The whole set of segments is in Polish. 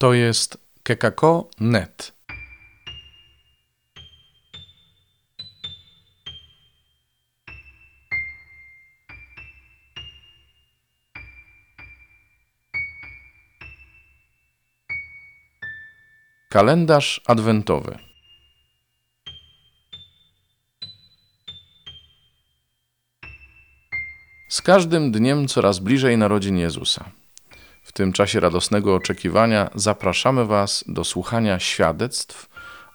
To jest kekako.net. Kalendarz adwentowy. Z każdym dniem coraz bliżej narodzin Jezusa. Tym czasie radosnego oczekiwania zapraszamy Was do słuchania świadectw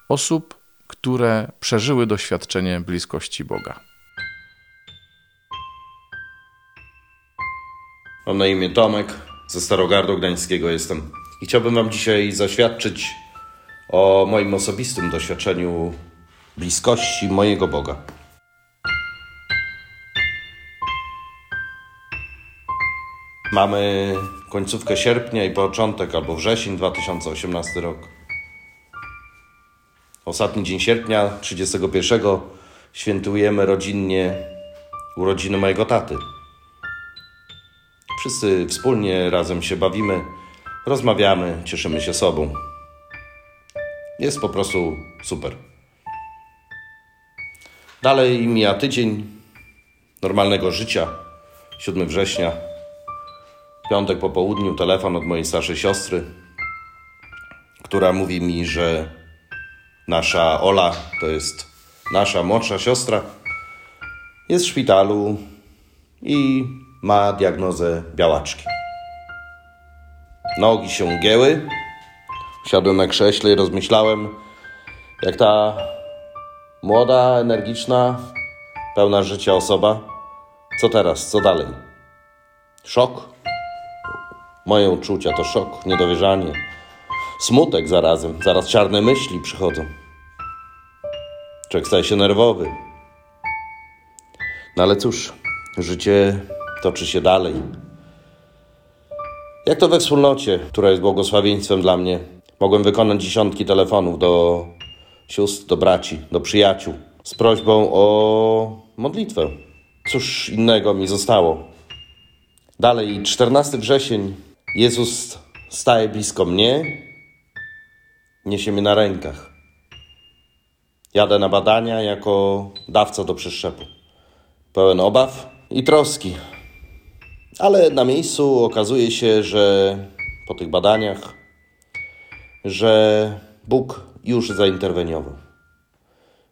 osób, które przeżyły doświadczenie bliskości Boga. Mam na imię Tomek, ze Starogardu Gdańskiego jestem. I chciałbym Wam dzisiaj zaświadczyć o moim osobistym doświadczeniu bliskości mojego Boga. Mamy końcówkę sierpnia i początek albo wrzesień 2018 rok. Ostatni dzień sierpnia, 31, świętujemy rodzinnie urodziny mojego taty. Wszyscy wspólnie razem się bawimy, rozmawiamy, cieszymy się sobą. Jest po prostu super. Dalej mija tydzień normalnego życia, 7 września. Piątek po południu telefon od mojej starszej siostry, która mówi mi, że nasza Ola, to jest nasza młodsza siostra, jest w szpitalu i ma diagnozę białaczki. Nogi się gięły. Siadłem na krześle i rozmyślałem, jak ta młoda, energiczna, pełna życia osoba, co teraz, co dalej? Szok. Moje uczucia to szok, niedowierzanie, smutek zarazem, zaraz czarne myśli przychodzą. Człowiek staje się nerwowy. No ale cóż, życie toczy się dalej. Jak to we wspólnocie, która jest błogosławieństwem dla mnie, mogłem wykonać dziesiątki telefonów do sióstr, do braci, do przyjaciół z prośbą o modlitwę. Cóż innego mi zostało. Dalej, 14 wrzesień, Jezus staje blisko mnie, niesie mnie na rękach. Jadę na badania jako dawca do przeszczepu. Pełen obaw i troski. Ale na miejscu okazuje się, że po tych badaniach, że Bóg już zainterweniował.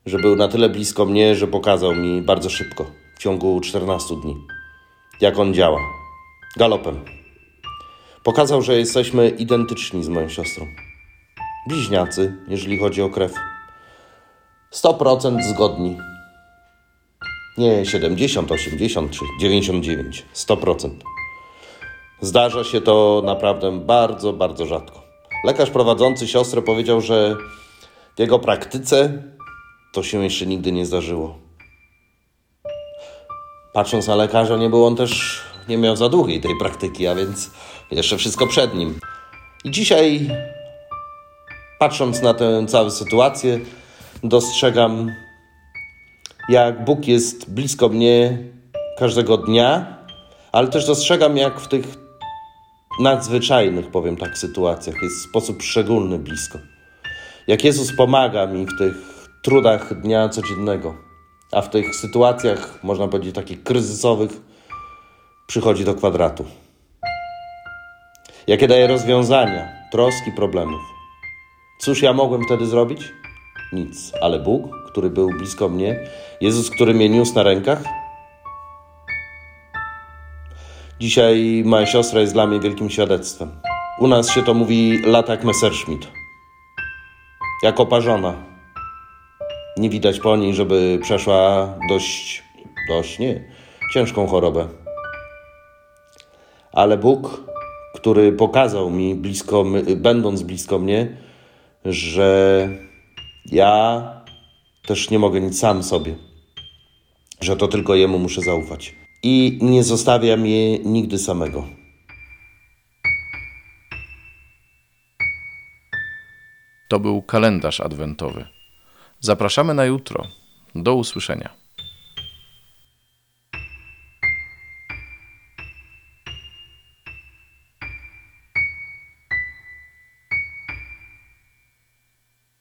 Że był na tyle blisko mnie, że pokazał mi bardzo szybko, w ciągu 14 dni, jak on działa. Galopem. Pokazał, że jesteśmy identyczni z moją siostrą. Bliźniacy, jeżeli chodzi o krew. 100% zgodni. Nie 70, 80 czy 99, 100%. Zdarza się to naprawdę bardzo, bardzo rzadko. Lekarz prowadzący siostrę powiedział, że w jego praktyce to się jeszcze nigdy nie zdarzyło. Patrząc na lekarza, nie był on też, nie miał za długiej tej praktyki, a więc jeszcze wszystko przed nim. I dzisiaj, patrząc na tę całą sytuację, dostrzegam jak Bóg jest blisko mnie każdego dnia, ale też dostrzegam, jak w tych nadzwyczajnych, powiem tak, sytuacjach jest w sposób szczególny blisko. Jak Jezus pomaga mi w tych trudach dnia codziennego, a w tych sytuacjach, można powiedzieć, takich kryzysowych, przychodzi do kwadratu. Jakie daje rozwiązania, troski, problemów. Cóż ja mogłem wtedy zrobić? Nic, ale Bóg, który był blisko mnie, Jezus, który mnie niósł na rękach. Dzisiaj moja siostra jest dla mnie wielkim świadectwem. U nas się to mówi latak Messerschmitt. Jak oparzona. Nie widać po niej, żeby przeszła dość, dość nie, ciężką chorobę. Ale Bóg, który pokazał mi, blisko, będąc blisko mnie, że ja też nie mogę nic sam sobie, że to tylko Jemu muszę zaufać. I nie zostawia mnie nigdy samego. To był kalendarz adwentowy. Zapraszamy na jutro. Do usłyszenia.